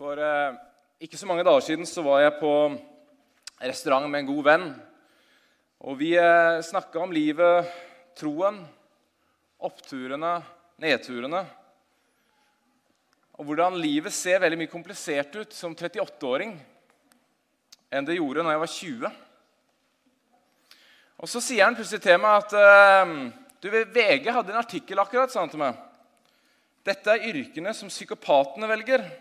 For eh, ikke så mange dager siden så var jeg på restaurant med en god venn. Og vi eh, snakka om livet, troen, oppturene, nedturene. Og hvordan livet ser veldig mye komplisert ut som 38-åring enn det gjorde når jeg var 20. Og Så sier han plutselig til meg at eh, du, VG hadde en artikkel akkurat, sa han til meg. Dette er yrkene som psykopatene velger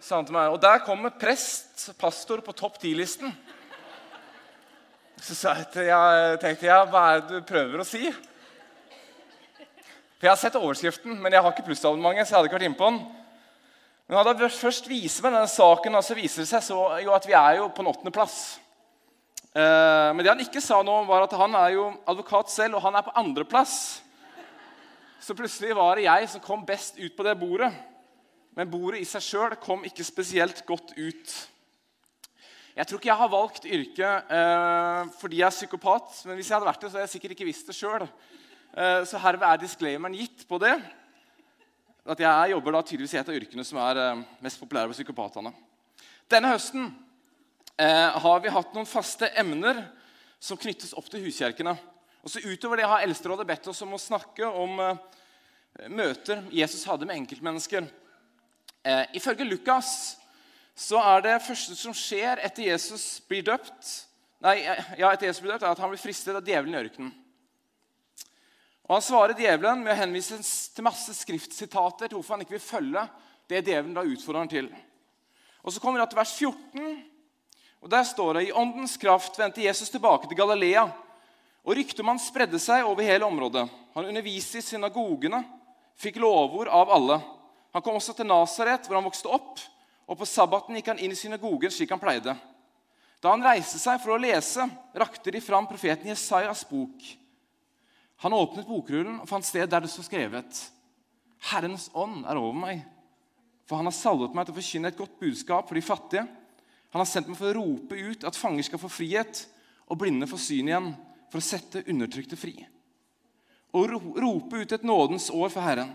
sa han til meg. Og der kommer prest, pastor, på topp ti-listen. Så jeg tenkte jeg, hva er det du prøver å si? For Jeg har sett overskriften, men jeg har ikke plussabonnementet. så jeg hadde ikke vært inne på den. Men da jeg først viser meg denne saken, så viser det seg så, jo at vi er jo på en åttendeplass. Eh, men det han ikke sa nå, var at han er jo advokat selv, og han er på andreplass. Så plutselig var det jeg som kom best ut på det bordet. Men bordet i seg sjøl kom ikke spesielt godt ut. Jeg tror ikke jeg har valgt yrke eh, fordi jeg er psykopat. Men hvis jeg hadde vært det, så hadde jeg sikkert ikke visst det sjøl. Eh, så herved er disclaimeren gitt på det. At jeg jobber da tydeligvis i et av yrkene som er eh, mest populære hos psykopatene. Denne høsten eh, har vi hatt noen faste emner som knyttes opp til huskjerkene. Og så Utover det har Eldsterådet bedt oss om å snakke om eh, møter Jesus hadde med enkeltmennesker. Eh, ifølge Lukas så er det første som skjer etter Jesus blir døpt, nei, ja, etter Jesus blir døpt, er at han blir fristet av djevelen i ørkenen. Og Han svarer djevelen med å henvise til masse skriftsitater til hvorfor han ikke vil følge det djevelen da utfordrer han til. Og Så kommer vi til vers 14, og der står det i åndens kraft vendte Jesus tilbake til Galilea. Og ryktet om han spredde seg over hele området. Han underviste i synagogene, fikk lovord av alle. Han kom også til Nasaret, hvor han vokste opp, og på sabbaten gikk han inn i synagogen slik han pleide. Da han reiste seg for å lese, rakte de fram profeten Jesajas bok. Han åpnet bokrullen og fant sted der det sto skrevet.: Herrens ånd er over meg, for han har salvet meg til å forkynne et godt budskap for de fattige. Han har sendt meg for å rope ut at fanger skal få frihet, og blinde få syn igjen, for å sette undertrykte fri. Og rope ut et nådens år for Herren.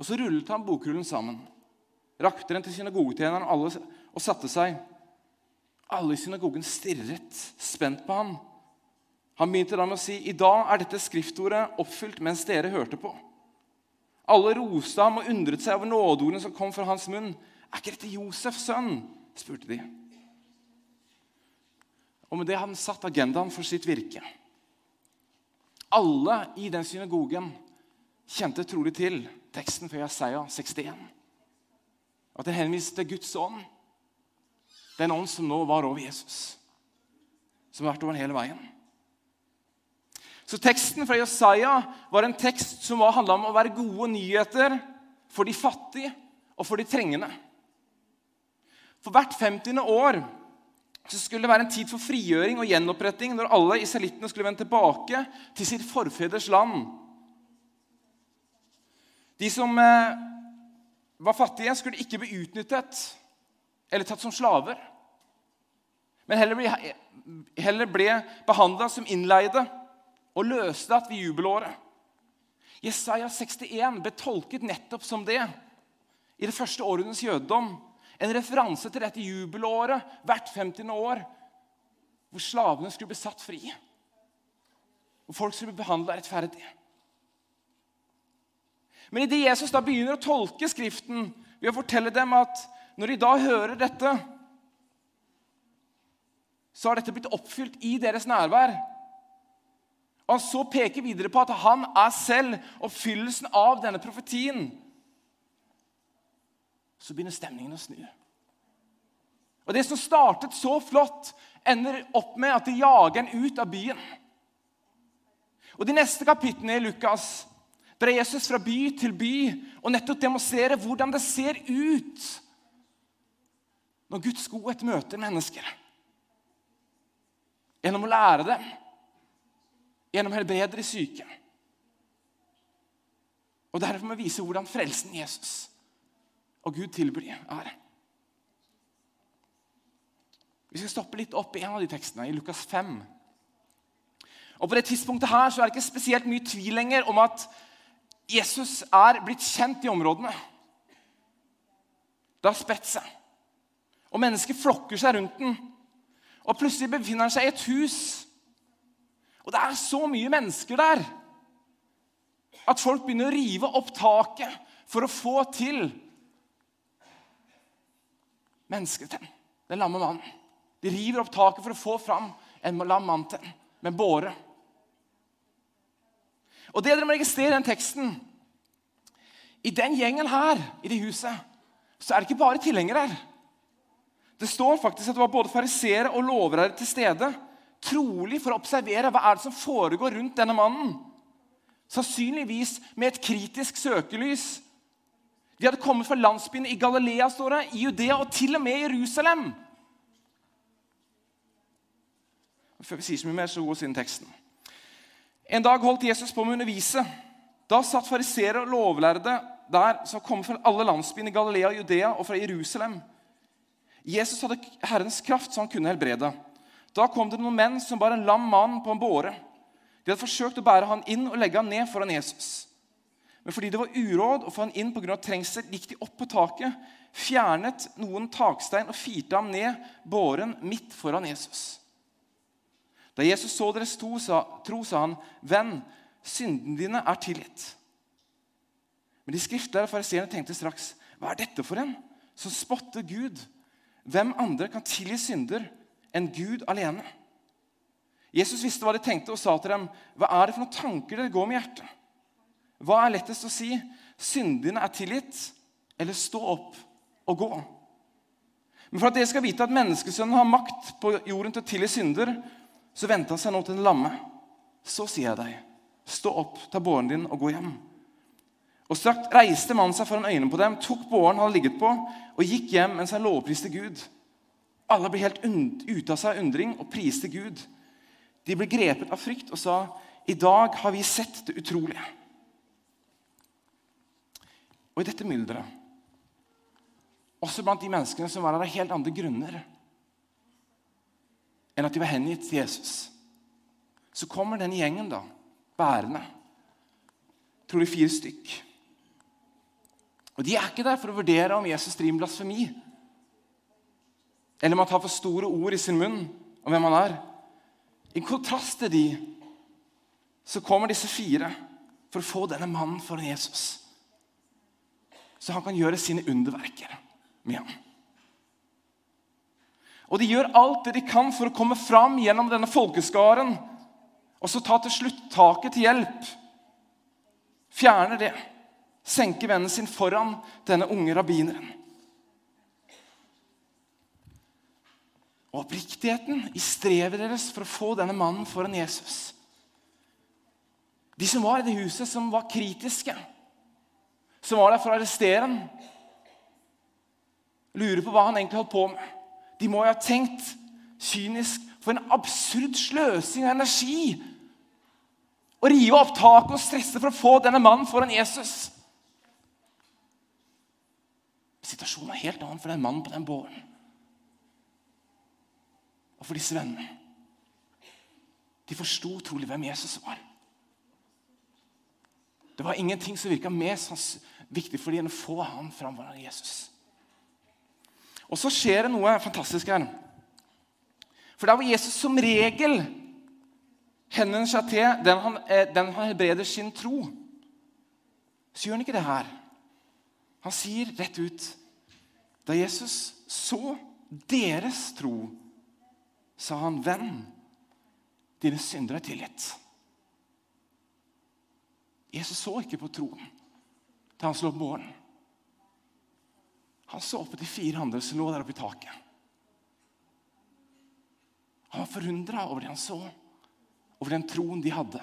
Og Så rullet han bokrullen sammen, rakte den til synagogetjeneren og satte seg. Alle i synagogen stirret spent på han. Han begynte da med å si, 'I dag er dette skriftordet oppfylt mens dere hørte på.' Alle roste ham og undret seg over nådeordene som kom fra hans munn. 'Er ikke dette Josefs sønn?' spurte de. Og med det hadde han satt agendaen for sitt virke. Alle i den synagogen kjente trolig til teksten fra Jesaja 61. At den henviste til Guds ånd. Den ånd som nå var over Jesus. Som har vært over hele veien. Så teksten fra Jesaja var en tekst som handla om å være gode nyheter for de fattige og for de trengende. For hvert 50. år så skulle det være en tid for frigjøring og gjenoppretting når alle israelittene skulle vende tilbake til sitt forfedres land de som eh, var fattige, skulle ikke bli utnyttet eller tatt som slaver. Men heller ble, heller ble behandla som innleide og løslatt ved jubelåret. Jesaja 61 ble tolket nettopp som det i det første århundrets jødedom. En referanse til dette jubelåret hvert 50. år, hvor slavene skulle bli satt fri. Og folk skulle bli behandla rettferdig. Men idet Jesus da begynner å tolke Skriften ved å fortelle dem at når de da hører dette, så har dette blitt oppfylt i deres nærvær. Og han så peker videre på at han er selv oppfyllelsen av denne profetien. Så begynner stemningen å snu. Og Det som startet så flott, ender opp med at de jager en ut av byen. Og De neste kapitlene i Lukas drar Jesus fra by til by og nettopp demonstrerer hvordan det ser ut når Guds godhet møter mennesker. Gjennom å lære dem, gjennom å helbrede de syke. Og Derfor må vi vise hvordan frelsen Jesus og Gud tilbyr er. Vi skal stoppe litt opp i en av de tekstene, i Lukas 5. Og På det tidspunktet her så er det ikke spesielt mye tvil lenger om at Jesus er blitt kjent i områdene. Det har spredt seg. Og mennesker flokker seg rundt den. Og plutselig befinner han seg i et hus. Og det er så mye mennesker der at folk begynner å rive opp taket for å få til mennesket til den lamme mannen. De river opp taket for å få fram en lam mann til med båre. Og det dere må registrere i den teksten I den gjengen her, i det huset, så er det ikke bare tilhengere her. Det står faktisk at det var både fariseere og lovere til stede. Trolig for å observere hva er det som foregår rundt denne mannen. Sannsynligvis med et kritisk søkelys. De hadde kommet fra landsbyene i Galilea, står det, i Judea og til og med Jerusalem. Før vi sier så mye mer, så gå oss inn teksten. En dag holdt Jesus på med å undervise. Da satt fariseere og lovlærde der som kom fra alle landsbyene i Galilea, og Judea og fra Jerusalem. Jesus hadde Herrens kraft, så han kunne helbrede. Da kom det noen menn som bar en lam mann på en båre. De hadde forsøkt å bære han inn og legge han ned foran Jesus. Men fordi det var uråd å få han inn pga. trengsel, gikk de opp på taket, fjernet noen takstein og firte ham ned båren midt foran Jesus. Da Jesus så deres tro, sa, tro, sa han, 'Venn, syndene dine er tilgitt.' Men de skriftlige fariseerne tenkte straks, 'Hva er dette for en som spotter Gud?' Hvem andre kan tilgi synder enn Gud alene? Jesus visste hva de tenkte, og sa til dem, 'Hva er det for noen tanker dere går med hjertet?' Hva er lettest å si? Syndene er tilgitt, eller stå opp og gå? Men for at dere skal vite at menneskesønnen har makt på jorden til å tilgi synder, så vendte han seg nå til den lamme. Så sier jeg deg, stå opp, ta båren din og gå hjem. Og straks reiste mannen seg foran øynene på dem, tok båren han hadde ligget på, og gikk hjem mens han lovpriste Gud. Alle ble helt ute av seg undring og priste Gud. De ble grepet av frykt og sa, 'I dag har vi sett det utrolige.' Og i dette mylderet, også blant de menneskene som var her av helt andre grunner enn at de var hengitt til Jesus, så kommer denne gjengen da, bærende. Tror de fire stykk. Og De er ikke der for å vurdere om Jesus driver med blasfemi. Eller om han tar for store ord i sin munn om hvem han er. I kontrast til de så kommer disse fire for å få denne mannen foran Jesus. Så han kan gjøre sine underverker med ham. Og de gjør alt det de kan for å komme fram gjennom denne folkeskaren. Og så ta til slutt taket til hjelp. Fjerne det senke vennen sin foran denne unge rabbineren. Og oppriktigheten i strevet deres for å få denne mannen foran Jesus. De som var i det huset, som var kritiske, som var der for å arrestere ham, lurer på hva han egentlig holdt på med. De må jo ha tenkt kynisk for en absurd sløsing av energi å rive opp taket og stresse for å få denne mannen foran Jesus. Situasjonen er helt annen for den mannen på den båren. Og for disse vennene. De forsto trolig hvem Jesus var. Det var ingenting som virka mer viktig for dem enn å få han fram foran Jesus. Og så skjer det noe fantastisk her. For der hvor Jesus som regel henvender seg til den han, eh, den han helbreder sin tro, så gjør han ikke det her. Han sier rett ut da Jesus så deres tro, sa han, 'Venn, dine syndere er tilgitt'. Jesus så ikke på troen til han slo opp båren. Han så på de fire andre som lå der oppe i taket. Han var forundra over det han så, over den troen de hadde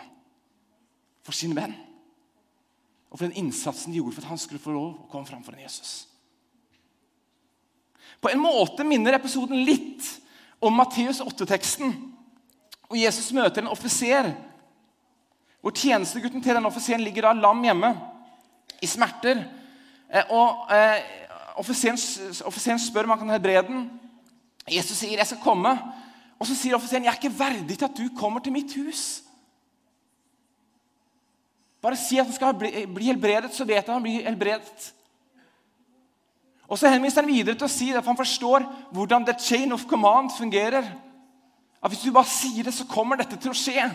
for sin venn. Og for den innsatsen de gjorde for at han skulle få lov å komme fram for en Jesus. På en måte minner episoden litt om Matteus 8-teksten. Og Jesus møter en offiser. Hvor tjenestegutten til den offiseren ligger da lam hjemme i smerter. Eh, og eh, offiseren, offiseren, spør om han kan helbrede den. Jesus sier 'jeg skal komme'. Og så sier offiseren 'jeg er ikke verdig til at du kommer til mitt hus'. Bare si at han skal bli, bli helbredet, så vet jeg han blir helbredet. Og så henviser han videre til å si at han forstår hvordan the chain of command fungerer. At hvis du bare sier det, så kommer dette til å skje.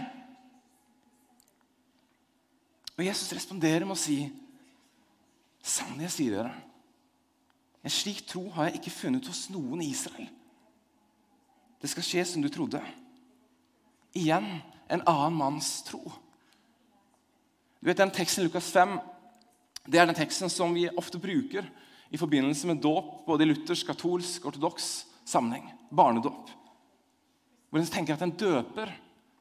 Og Jesus responderer med å si, 'Sannelig, jeg sier dere, en slik tro har jeg ikke funnet hos noen i Israel.' Det skal skje som du trodde. Igjen en annen manns tro. Du vet, Den teksten i Lukas 5 det er den teksten som vi ofte bruker i forbindelse med dåp, både i luthersk, katolsk, ortodoks sammenheng. Barnedåp. Hvor en tenker at en døper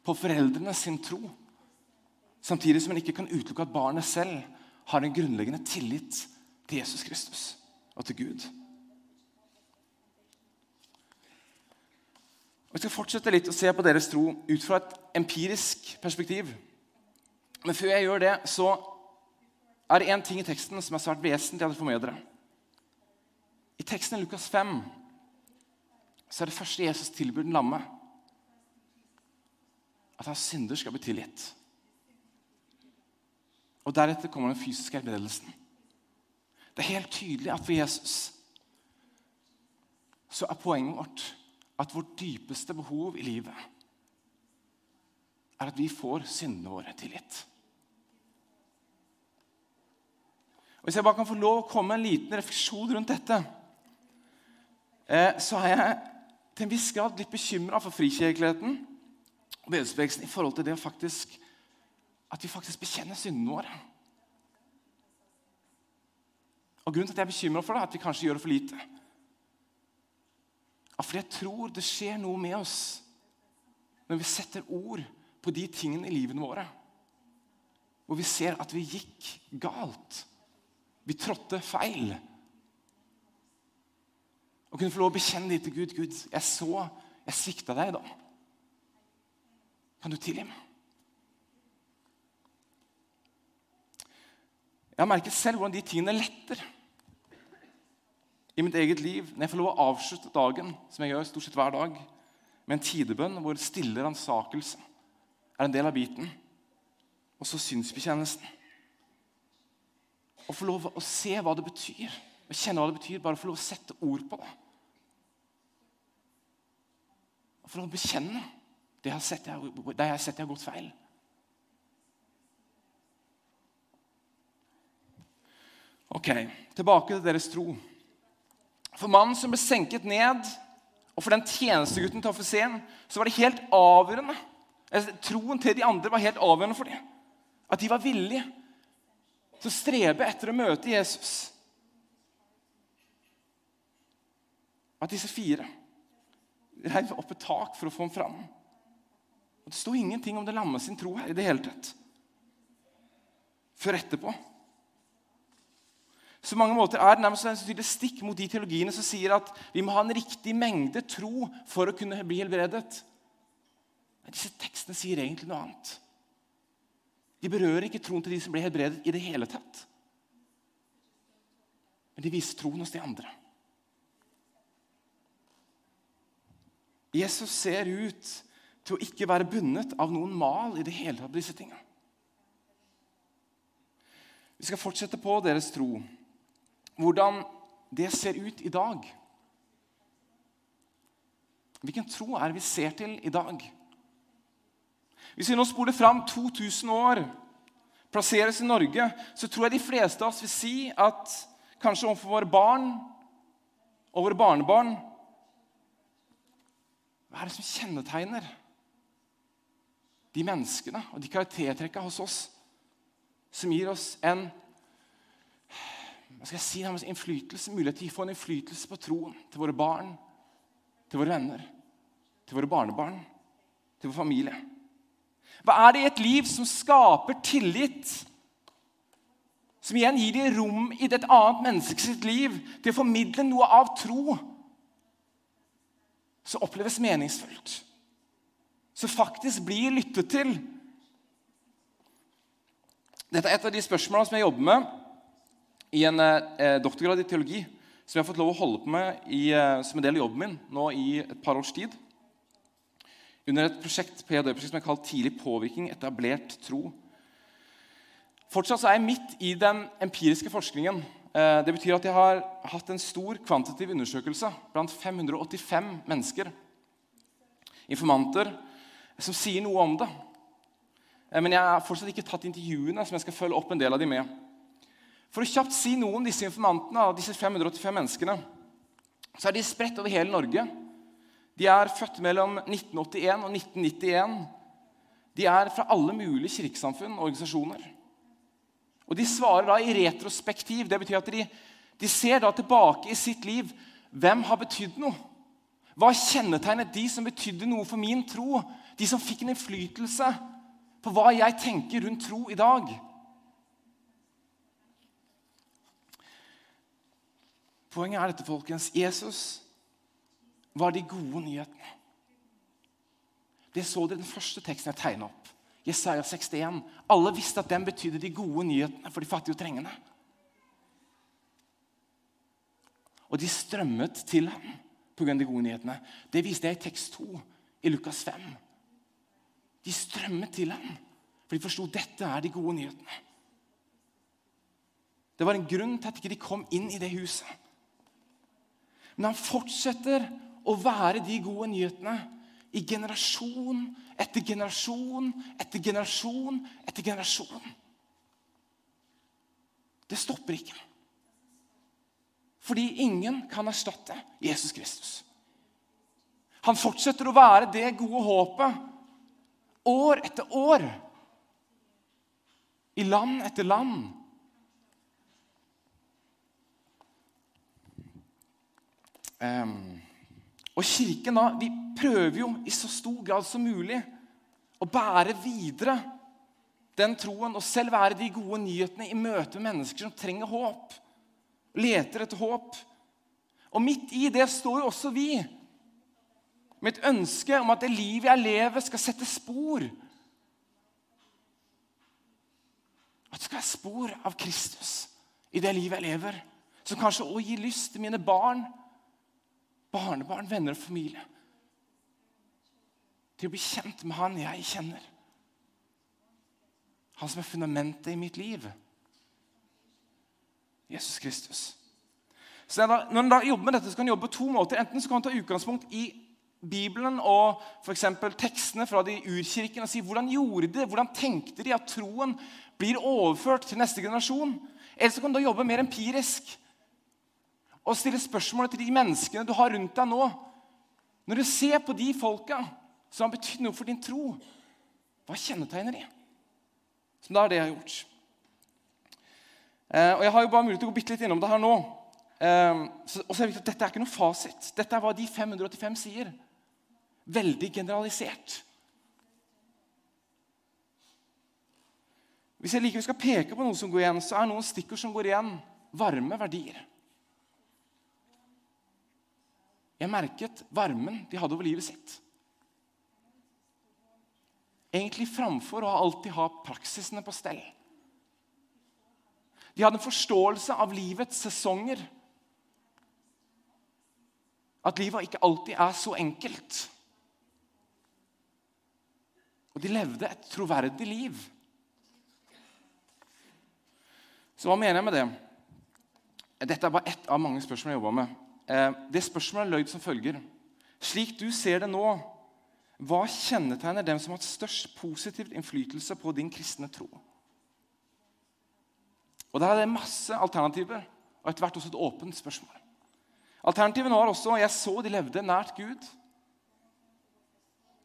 på foreldrene sin tro. Samtidig som en ikke kan utelukke at barnet selv har en grunnleggende tillit til Jesus Kristus og til Gud. Og Jeg skal fortsette litt å se på deres tro ut fra et empirisk perspektiv. Men før jeg gjør det, så er det én ting i teksten som er svært vesentlig at jeg får med dere. I teksten i Lukas 5 så er det første Jesus tilbyr den lamme, at hans synder skal bli tilgitt. Og Deretter kommer den fysiske helbredelsen. Det er helt tydelig at for Jesus så er poenget vårt at vårt dypeste behov i livet er at vi får syndene våre tilgitt. Og Hvis jeg bare kan få lov å komme med en liten refleksjon rundt dette, eh, så er jeg til en viss grad litt bekymra for frikirkeligheten og bedriftsbevegelsen i forhold til det faktisk, at vi faktisk bekjenner syndene våre. Og Grunnen til at jeg er bekymra for det, er at vi kanskje gjør det for lite. Fordi jeg tror det skjer noe med oss når vi setter ord på de tingene i livene våre. Hvor vi ser at vi gikk galt. Vi trådte feil. Å kunne få lov å bekjenne det til Gud. Gud, jeg så jeg svikta deg da. Kan du tilgi meg? Jeg har merket selv hvordan de tingene letter i mitt eget liv når jeg får lov å avslutte dagen som jeg gjør stort sett hver dag, med en tidebønn hvor stille ransakelse er en del av biten. Og så synsbekjennelsen. Å få lov å se hva det betyr, og kjenne hva det betyr, bare få lov å sette ord på det. Å få lov å bekjenne det jeg har sett jeg har gått feil. Ok, tilbake til deres tro. For mannen som ble senket ned, og for den tjenestegutten til offiseren, så var det helt avgjørende. Altså, troen til de andre var helt avgjørende for dem. At de var villige til å strebe etter å møte Jesus. At disse fire reiv opp et tak for å få ham fram. Og Det sto ingenting om det lamme sin tro her i det hele tatt. Før etterpå. Så mange måter er det nærmest en stikk mot de teologiene som sier at vi må ha en riktig mengde tro for å kunne bli helbredet. Men disse tekstene sier egentlig noe annet. De berører ikke troen til de som blir helbredet, i det hele tatt. Men de viser troen hos de andre. Jesus ser ut til å ikke være bundet av noen mal i det hele tatt på disse tingene. Vi skal fortsette på deres tro hvordan det ser ut i dag. Hvilken tro er det vi ser til i dag? Hvis vi nå spoler fram 2000 år, plasseres i Norge, så tror jeg de fleste av oss vil si at kanskje overfor våre barn og våre barnebarn Hva er det som kjennetegner de menneskene og de karaktertrekkene hos oss som gir oss en hva skal jeg si, innflytelse, mulighet til å få en innflytelse på troen til våre barn, til våre venner, til våre barnebarn, til vår familie. Hva er det i et liv som skaper tillit? Som igjen gir dem rom i et annet menneskes liv til å formidle noe av tro som oppleves meningsfullt. Som faktisk blir lyttet til. Dette er et av de spørsmålene som jeg jobber med i en eh, doktorgrad i teologi som jeg har fått lov å holde på med i, eh, som en del av jobben min nå i et par års tid. Under et prosjekt, PhD-prosjekt som er kalt 'Tidlig påvirkning etablert tro'. Fortsatt er jeg midt i den empiriske forskningen Eh, det betyr at jeg har hatt en stor kvantitativ undersøkelse blant 585 mennesker, informanter, som sier noe om det. Eh, men jeg har fortsatt ikke tatt intervjuene, som jeg skal følge opp en del av de med. For å kjapt si noe om disse informantene, disse 585 menneskene, så er de spredt over hele Norge. De er født mellom 1981 og 1991. De er fra alle mulige kirkesamfunn og organisasjoner. Og De svarer da i retrospektiv. Det betyr at de, de ser da tilbake i sitt liv. Hvem har betydd noe? Hva kjennetegnet de som betydde noe for min tro? De som fikk en innflytelse på hva jeg tenker rundt tro i dag? Poenget er dette, folkens. Jesus var de gode nyhetene. Det så dere i den første teksten jeg tegna opp. Jesaja 61. Alle visste at den betydde de gode nyhetene for de fattige og trengende. Og de strømmet til ham pga. de gode nyhetene. Det viste jeg i tekst 2 i Lukas 5. De strømmet til ham, for de forsto dette er de gode nyhetene. Det var en grunn til at de ikke kom inn i det huset. Men han fortsetter å være de gode nyhetene i generasjon etter generasjon etter generasjon etter generasjon. Det stopper ikke. Fordi ingen kan erstatte Jesus Kristus. Han fortsetter å være det gode håpet år etter år. I land etter land. Og Kirken da, vi prøver jo i så stor grad som mulig å bære videre den troen og selv være de gode nyhetene i møte med mennesker som trenger håp. Leter etter håp. Og midt i det står jo også vi med et ønske om at det livet jeg lever, skal sette spor. At det skal være spor av Kristus i det livet jeg lever. Som kanskje også gir lyst til mine barn barnebarn, venner og familie. Til å bli kjent med han jeg kjenner. Han som er fundamentet i mitt liv. Jesus Kristus. Så Når en da jobber med dette, så kan en jobbe på to måter. Enten så kan en ta utgangspunkt i Bibelen og for tekstene fra de urkirkene og si hvordan gjorde de, hvordan tenkte de at troen blir overført til neste generasjon. Eller så kan du da jobbe mer empirisk og stille spørsmål til de menneskene du har rundt deg nå. Når du ser på de folka som har betydd noe for din tro, hva kjennetegner de? Så da er det jeg har gjort. Eh, og Jeg har jo bare mulighet til å gå bitte litt innom det her nå. Eh, så, og så er det viktig at Dette er ikke noe fasit. Dette er hva de 585 sier. Veldig generalisert. Hvis jeg likevel skal peke på noe som går igjen, så er noen stikkord som går igjen, varme verdier. Jeg merket varmen de hadde over livet sitt. Egentlig framfor å alltid ha praksisene på stell. De hadde en forståelse av livets sesonger. At livet ikke alltid er så enkelt. Og de levde et troverdig liv. Så hva mener jeg med det? Dette er bare ett av mange spørsmål jeg jobba med. Eh, det spørsmålet løyd som følger. Slik du ser det nå, hva kjennetegner dem som har hatt størst positiv innflytelse på din kristne tro? Og Der er det masse alternativer, og etter hvert også et åpent spørsmål. Alternativene var også jeg så de levde nært Gud.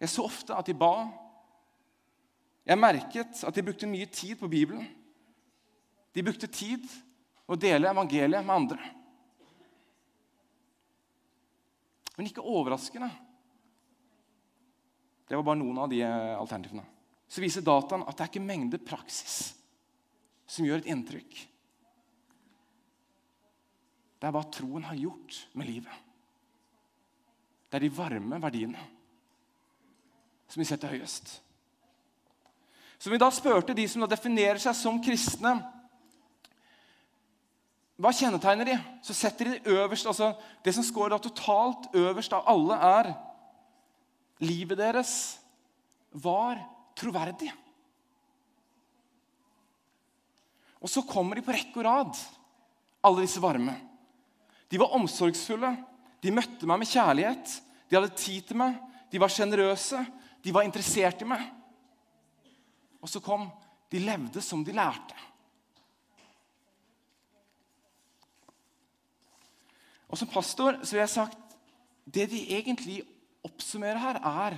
Jeg så ofte at de ba. Jeg merket at de brukte mye tid på Bibelen. De brukte tid å dele evangeliet med andre. Men ikke overraskende. Det var bare noen av de eh, alternativene. Så viser dataen at det er ikke mengde praksis som gjør et inntrykk. Det er hva troen har gjort med livet. Det er de varme verdiene som vi setter høyest. Så vi da spurte de som da definerer seg som kristne hva kjennetegner de? Så setter de det øverst, altså Det som scorer totalt øverst av alle, er livet deres var troverdig. Og så kommer de på rekke og rad alle disse varme. De var omsorgsfulle. De møtte meg med kjærlighet. De hadde tid til meg. De var sjenerøse. De var interessert i meg. Og så kom de levde som de lærte. Og Som pastor så vil jeg sagt det de egentlig oppsummerer her, er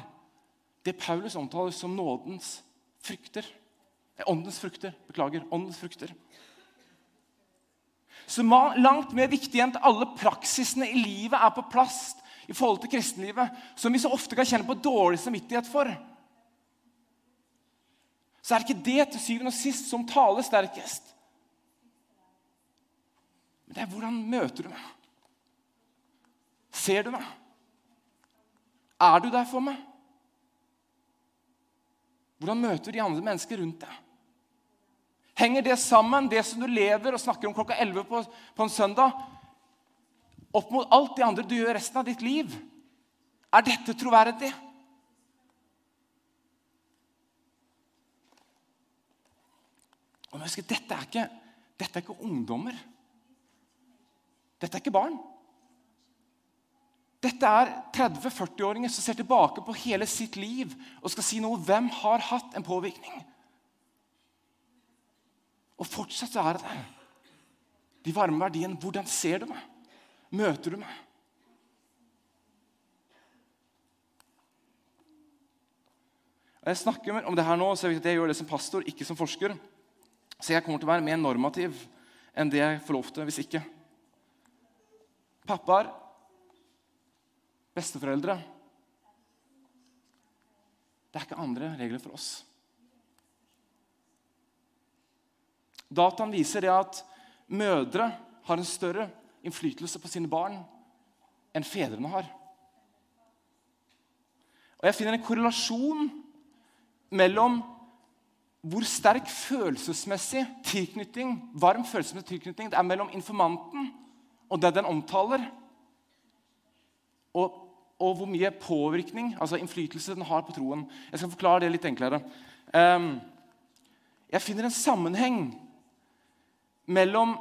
det Paulus omtaler som nådens frukter. Eh, åndens frukter. Beklager. Åndens frukter. Så langt mer viktig enn at alle praksisene i livet er på plass i forhold til kristenlivet, som vi så ofte kan kjenne på dårlig samvittighet for, så er det ikke det til syvende og sist som taler sterkest. Men det er hvordan møter du meg? Ser du meg? Er du der for meg? Hvordan møter du de andre mennesker rundt deg? Henger det sammen, det som du lever og snakker om klokka 11 på, på en søndag, opp mot alt det andre du gjør resten av ditt liv? Er dette troverdig? Og husk, dette er, ikke, dette er ikke ungdommer. Dette er ikke barn. Dette er 30-40-åringer som ser tilbake på hele sitt liv og skal si noe. Hvem har hatt en påvirkning? Og fortsatt så er det det. De varme verdiene. Hvordan ser du meg? Møter du meg? Jeg snakker om det her nå, så jeg, jeg gjør det som pastor, ikke som forsker. Så jeg kommer til å være mer normativ enn det jeg får lov til hvis ikke. Pappaer, besteforeldre Det er ikke andre regler for oss. Dataen viser det at mødre har en større innflytelse på sine barn enn fedrene har. Og Jeg finner en korrelasjon mellom hvor sterk følelsesmessig tilknytning varm følelsesmessig tilknytning det er mellom informanten og det den omtaler, og, og, hvor mye påvirkning, altså innflytelse, den har på troen. Jeg skal forklare det litt enklere. Um, jeg finner en sammenheng mellom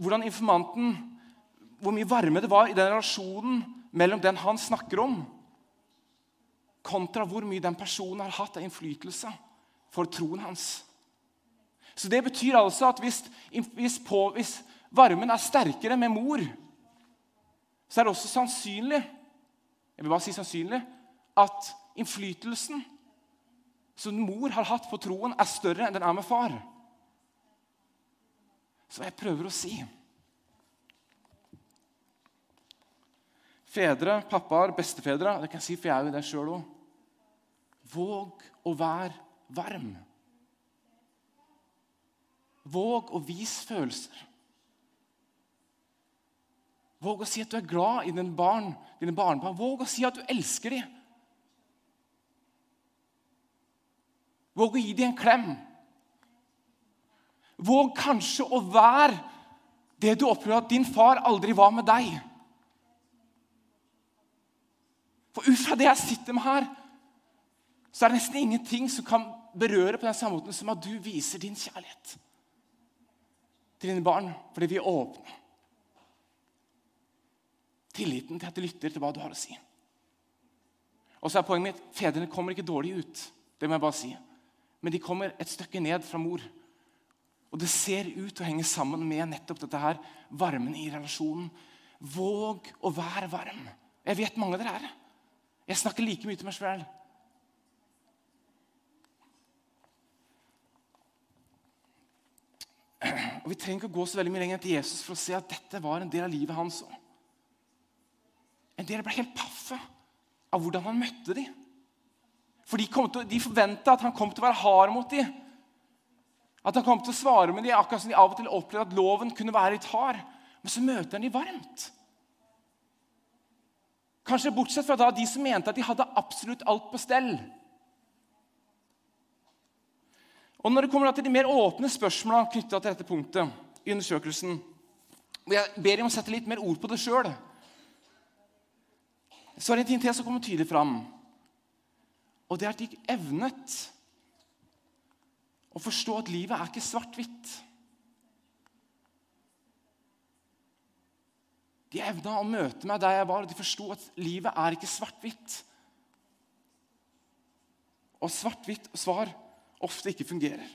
hvordan informanten Hvor mye varme det var i den relasjonen mellom den han snakker om, kontra hvor mye den personen har hatt av innflytelse for troen hans. Så Det betyr altså at hvis, hvis, på, hvis varmen er sterkere med mor, så er det også sannsynlig jeg vil bare si sannsynlig, at innflytelsen som mor har hatt på troen, er større enn den er med far. Så jeg prøver å si Fedre, pappaer, bestefedre Det kan jeg si, for jeg er jo det sjøl òg. Våg å være varm. Våg å vise følelser. Våg å si at du er glad i dine barn, dine barnebarn. Våg å si at du elsker dem. Våg å gi dem en klem. Våg kanskje å være det du opplever at din far aldri var med deg. For ut fra det jeg sitter med her, så er det nesten ingenting som kan berøre på den samme måten som at du viser din kjærlighet til dine barn fordi vi er åpne. Tilliten til at de lytter til hva du har å si. Og så er poenget mitt fedrene kommer ikke dårlig ut. det må jeg bare si. Men de kommer et stykke ned fra mor. Og det ser ut til å henge sammen med nettopp dette her, varmen i relasjonen. Våg å være varm. Jeg vet mange av dere er det. Jeg snakker like mye til meg sjøl. Og Vi trenger ikke å gå så veldig mye lenger til Jesus for å se at dette var en del av livet hans òg. En del ble helt paffe av hvordan han møtte dem. For de, til, de forventa at han kom til å være hard mot dem. At han kom til å svare med dem, akkurat som de av og til opplevde at loven kunne være litt hard. Men så møter han dem varmt. Kanskje bortsett fra da de som mente at de hadde absolutt alt på stell. Og Når det kommer til de mer åpne spørsmålene knytta til dette punktet i undersøkelsen, og jeg ber dem å sette litt mer ord på det sjøl, så er det en ting til som kommer tydelig fram. Og det er at de evnet å forstå at livet er ikke svart-hvitt. De evna å møte meg der jeg var, og de forsto at livet er ikke svart-hvitt. Og svart-hvitt svar ofte ikke fungerer.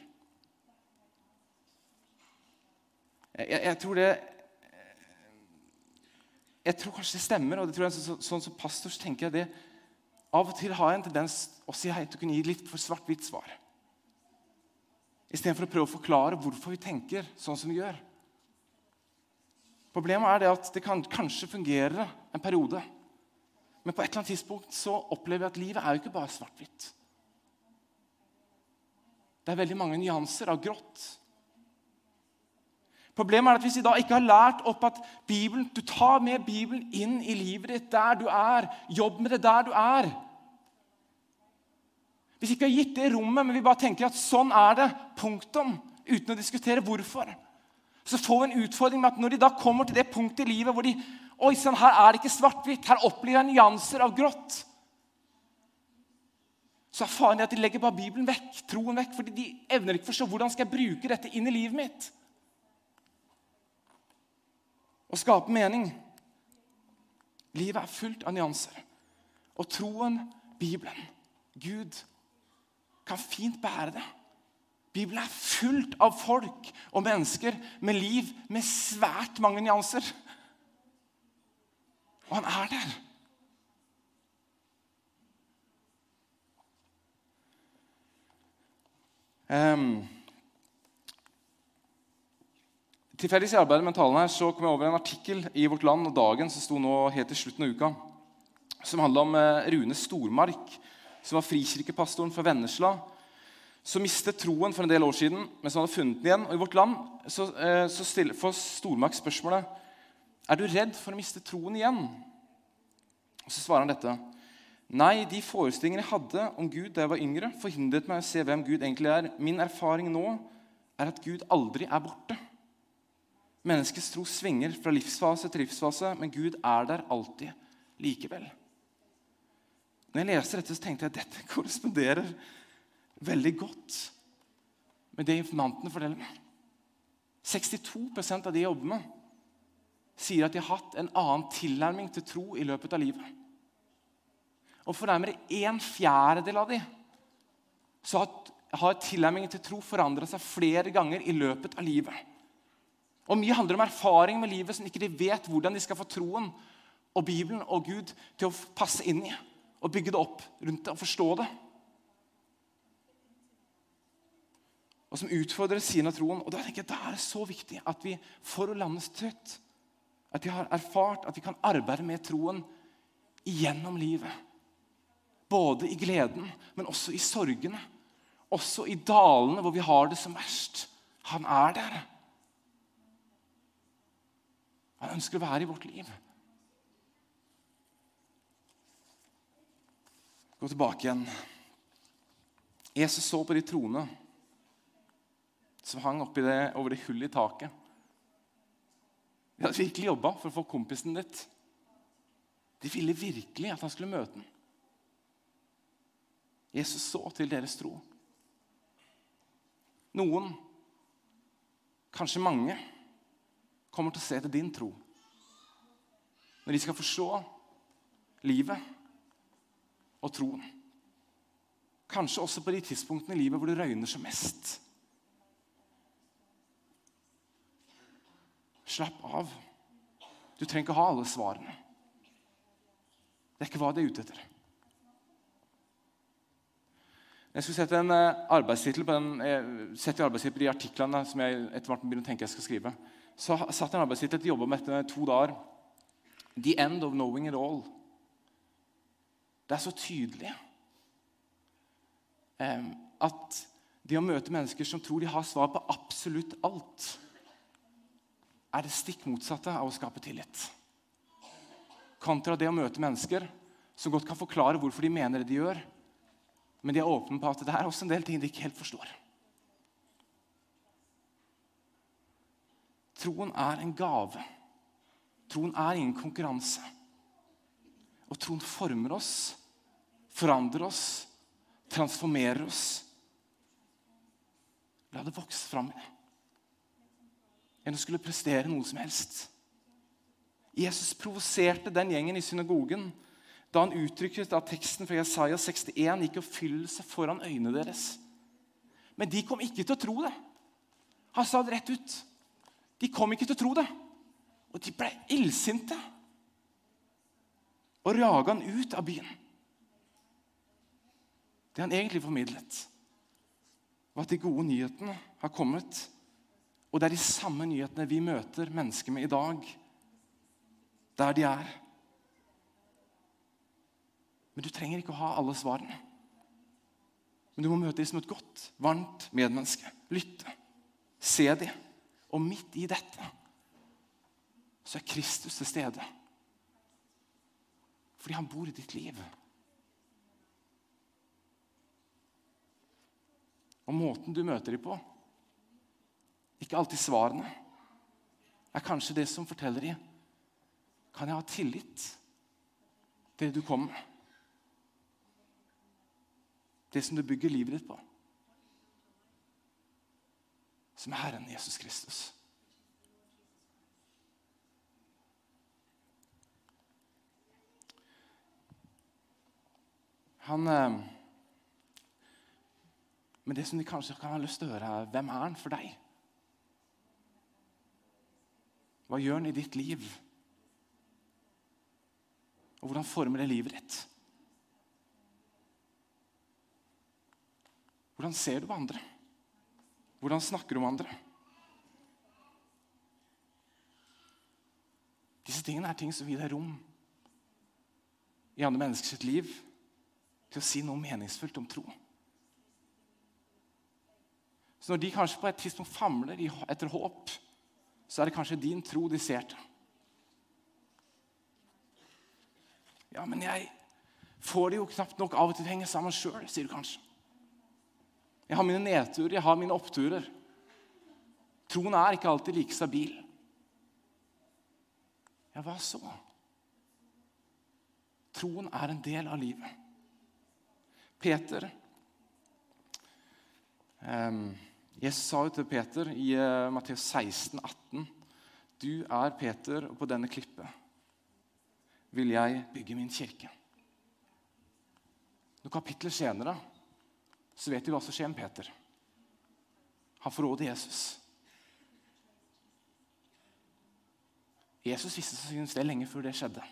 Jeg, jeg, tror det Jeg tror kanskje det stemmer, og det tror jeg, så, sånn som pastor så tenker jeg det. Av og til har jeg en tendens å si hei til å kunne gi litt for svart-hvitt svar. Istedenfor å prøve å forklare hvorfor vi tenker sånn som vi gjør. Problemet er det at det kan kanskje fungere en periode. Men på et eller annet tidspunkt så opplever jeg at livet er jo ikke bare svart-hvitt. Det er veldig mange nyanser av grått. Problemet er at hvis vi da ikke har lært opp at Bibelen, du tar med Bibelen inn i livet ditt der du er, jobb med det der du er Hvis ikke vi har gitt det rommet, men vi bare tenker at sånn er det, punktum, uten å diskutere hvorfor så får vi en utfordring med at når de da kommer til det punktet i livet hvor de Oi sann, her er det ikke svart-hvitt. Her opplever jeg nyanser av grått. Så er faren at de legger bare Bibelen vekk, troen vekk, fordi de evner ikke forstå hvordan skal jeg bruke dette inn i livet mitt. Og skape mening. Livet er fullt av nyanser. Og troen, Bibelen, Gud, kan fint bære det. Bibelen er fullt av folk og mennesker med liv med svært mange nyanser. Og han er der. Um, Tilfeldigvis i arbeidet med talen her så kom jeg over en artikkel i Vårt Land og Dagen som sto nå helt til slutten av uka, som handla om eh, Rune Stormark, som var frikirkepastoren fra Vennesla som mistet troen for en del år siden, men som hadde funnet den igjen. Og I vårt land så, eh, så stiller, får Stormark spørsmålet er du redd for å miste troen igjen. Og Så svarer han dette. Nei, de forestillingene jeg hadde om Gud da jeg var yngre, forhindret meg å se hvem Gud egentlig er. Min erfaring nå er at Gud aldri er borte. Menneskets tro svinger fra livsfase til livsfase, men Gud er der alltid likevel. Når jeg leste dette, så tenkte jeg at dette korresponderer veldig godt med det informantene forteller meg. 62% av de jeg jobber med, sier at de har hatt en annen tilnærming til tro i løpet av livet. Og for nærmere en fjerdedel av de så har tilnærmingen til tro forandra seg flere ganger i løpet av livet. Og Mye handler om erfaring med livet som ikke de vet hvordan de skal få troen og Bibelen og Gud til å passe inn i og bygge det opp rundt det og forstå det. og som utfordrer siden av troen. Og Da tenker jeg, da er det så viktig at vi for å lande trøtt at vi har erfart at vi kan arbeide med troen gjennom livet. Både i gleden, men også i sorgene. Også i dalene hvor vi har det som verst. Han er der. Han ønsker å være i vårt liv. Gå tilbake igjen. Jesus så på de troende som hang oppi det, over det hullet i taket. De hadde virkelig jobba for å få kompisen ditt. De ville virkelig at han skulle møte den. Jesus så til deres tro. Noen, kanskje mange, kommer til å se til din tro. Når de skal forstå livet og troen. Kanskje også på de tidspunktene i livet hvor det røyner som mest. Slapp av. Du trenger ikke ha alle svarene. Det er ikke hva det er ute etter. Jeg skulle sette en eh, arbeidstittel på setter arbeidstittel i artiklene som jeg etter hvert begynner å tenke jeg skal skrive. Så satt en arbeidstittel til å jobbe med dette to dager. The end of knowing it all. Det er så tydelig eh, at det å møte mennesker som tror de har svar på absolutt alt er det stikk motsatte av å skape tillit. Kontra det å møte mennesker som godt kan forklare hvorfor de mener det de gjør, men de er åpne på at det er også en del ting de ikke helt forstår. Troen er en gave. Troen er ingen konkurranse. Og troen former oss, forandrer oss, transformerer oss. La det vokse fram i det enn å skulle prestere noe som helst. Jesus provoserte den gjengen i synagogen da han uttrykte at teksten fra Jesaja 61 gikk i oppfyllelse foran øynene deres. Men de kom ikke til å tro det. Han sa det rett ut. De kom ikke til å tro det. Og de ble illsinte og raga han ut av byen. Det han egentlig formidlet, var at de gode nyhetene har kommet. Og det er de samme nyhetene vi møter mennesker med i dag, der de er. Men du trenger ikke å ha alle svarene. Men du må møte dem som et godt, varmt medmenneske. Lytte. Se dem. Og midt i dette så er Kristus til stede. Fordi han bor i ditt liv. Og måten du møter dem på, ikke alltid svarene, er kanskje det som forteller dem Kan jeg ha tillit til det du kommer med? Det som du bygger livet ditt på. Som er Herren Jesus Kristus. Han eh, Men det som de kanskje kan ha lyst til å høre, er hvem er han for deg? Hva gjør han i ditt liv? Og hvordan former det livet ditt? Hvordan ser du på andre? Hvordan snakker du om andre? Disse tingene er ting som gir deg rom i andre menneskers liv til å si noe meningsfullt om tro. Så når de kanskje på et tidspunkt famler etter håp, så er det kanskje din tro de ser til. Ja, men jeg får det jo knapt nok av og til å henge sammen sjøl, sier du kanskje. Jeg har mine nedturer, jeg har mine oppturer. Troen er ikke alltid like stabil. Ja, hva så? Troen er en del av livet. Peter um, Jesus sa jo til Peter i uh, Matteus 16, 18, Du er Peter, og på denne klippet vil jeg bygge min kirke. Noen kapitler senere så vet vi hva som skjer med Peter. Han forråder Jesus. Jesus visste sannsynligvis det lenge før det skjedde.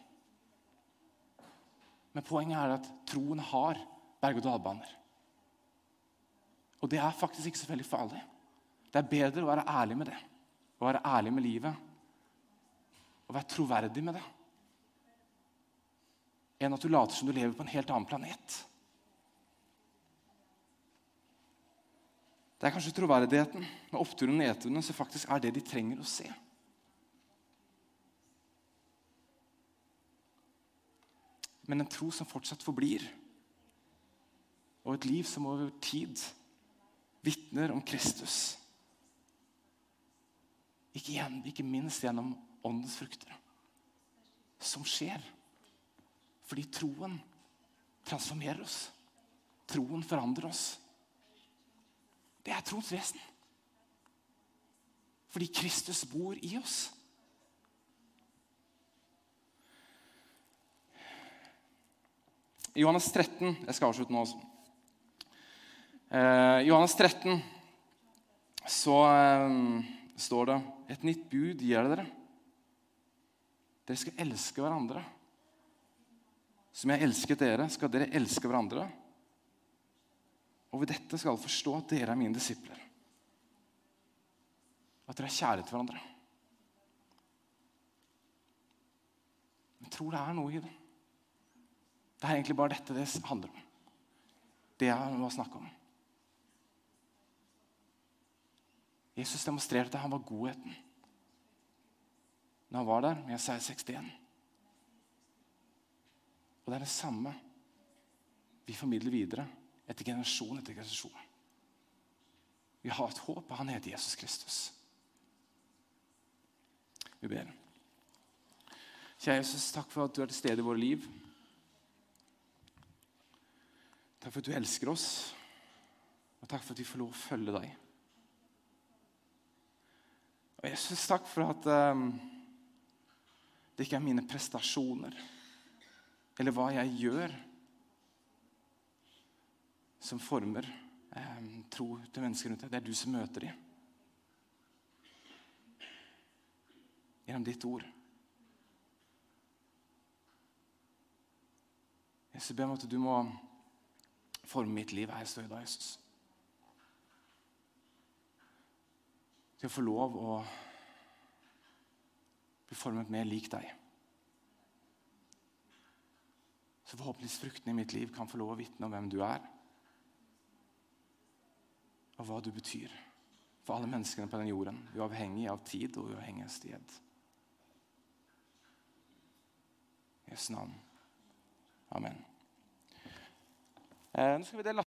Men poenget er at troen har berg-og-dal-baner. Og det er faktisk ikke så veldig farlig. Det er bedre å være ærlig med det. Å være ærlig med livet. Å være troverdig med det. Enn at du later som du lever på en helt annen planet. Det er kanskje troverdigheten med oppturene og nedturene som faktisk er det de trenger å se. Men en tro som fortsatt forblir, og et liv som over tid vitner om Kristus. Ikke, igjen, ikke minst gjennom åndens frukter. Som skjer fordi troen transformerer oss. Troen forandrer oss. Det er troens vesen. Fordi Kristus bor i oss. I Johannes 13 Jeg skal avslutte nå også. Eh, I Johannes 13 så eh, står det Et nytt bud gir jeg dere. Dere skal elske hverandre. Som jeg elsket dere, skal dere elske hverandre. Og ved dette skal alle forstå at dere er mine disipler. At dere er kjære til hverandre. Jeg tror det er noe i det. Det er egentlig bare dette det handler om. Det jeg må snakke om. Jesus demonstrerte at han var godheten når han var der med Jesaja 61. Og det er det samme vi formidler videre etter generasjon etter generasjon. Vi har et håp, og han heter Jesus Kristus. Vi ber. Kjære Jesus, takk for at du er til stede i våre liv. Takk for at du elsker oss, og takk for at vi får lov å følge deg. Og Jesus, takk for at um, Det ikke er mine prestasjoner eller hva jeg gjør, som former eh, tro til mennesker rundt deg. Det er du som møter dem. Gjennom ditt ord. Jeg ber om at du må forme mitt liv her jeg står i dag, Jesus. Til å få lov å bli formet mer lik deg. Så forhåpentligvis fruktene i mitt liv kan få lov å vitne om hvem du er. Og hva du betyr for alle menneskene på den jorden, uavhengig av tid og uavhengig av sted. I Jesu navn. Amen. Eh, nå skal vi dele